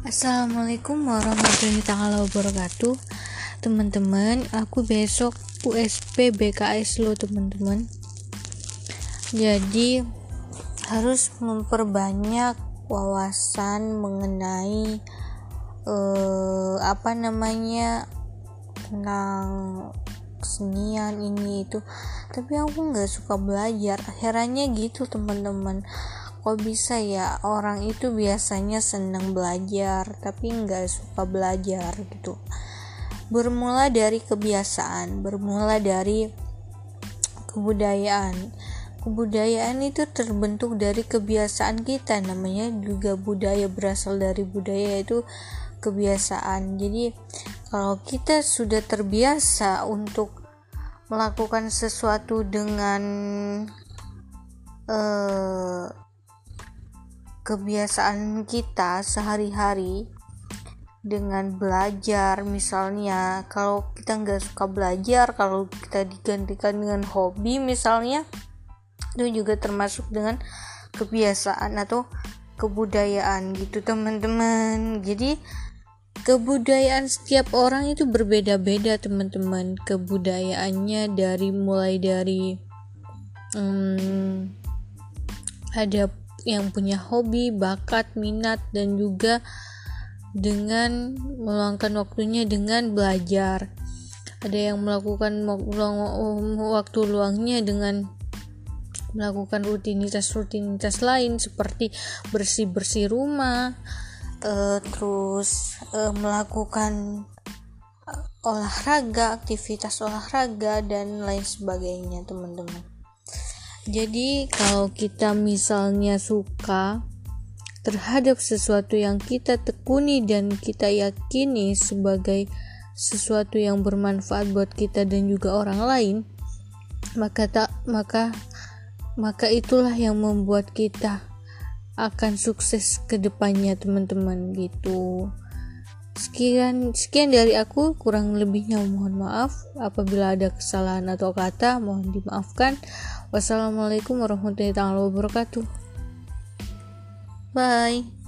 Assalamualaikum warahmatullahi wabarakatuh. Teman-teman aku besok USP BKS lo teman-teman. Jadi harus memperbanyak wawasan mengenai uh, apa namanya tentang kesenian ini itu. Tapi aku nggak suka belajar. Herannya gitu teman-teman kok bisa ya? Orang itu biasanya senang belajar tapi nggak suka belajar gitu. Bermula dari kebiasaan bermula dari kebudayaan. Kebudayaan itu terbentuk dari kebiasaan kita namanya juga budaya berasal dari budaya itu kebiasaan. Jadi kalau kita sudah terbiasa untuk melakukan sesuatu dengan uh, kebiasaan kita sehari-hari dengan belajar. Misalnya kalau kita nggak suka belajar kalau kita digantikan dengan hobi misalnya itu juga termasuk dengan kebiasaan atau kebudayaan gitu teman-teman. Jadi kebudayaan setiap orang itu berbeda-beda teman-teman. Kebudayaannya dari mulai dari hmm, ada yang punya hobi, bakat, minat dan juga dengan meluangkan waktunya dengan belajar. Ada yang melakukan waktu luangnya dengan melakukan rutinitas-rutinitas lain seperti bersih-bersih rumah, uh, terus uh, melakukan olahraga, aktivitas olahraga dan lain sebagainya, teman-teman. Jadi, kalau kita misalnya suka terhadap sesuatu yang kita tekuni dan kita yakini sebagai sesuatu yang bermanfaat buat kita dan juga orang lain, maka tak maka maka itulah yang membuat kita akan sukses ke depannya teman-teman gitu. Sekian sekian dari aku, kurang lebihnya mohon maaf apabila ada kesalahan atau kata mohon dimaafkan. Wassalamualaikum warahmatullahi wabarakatuh. Bye.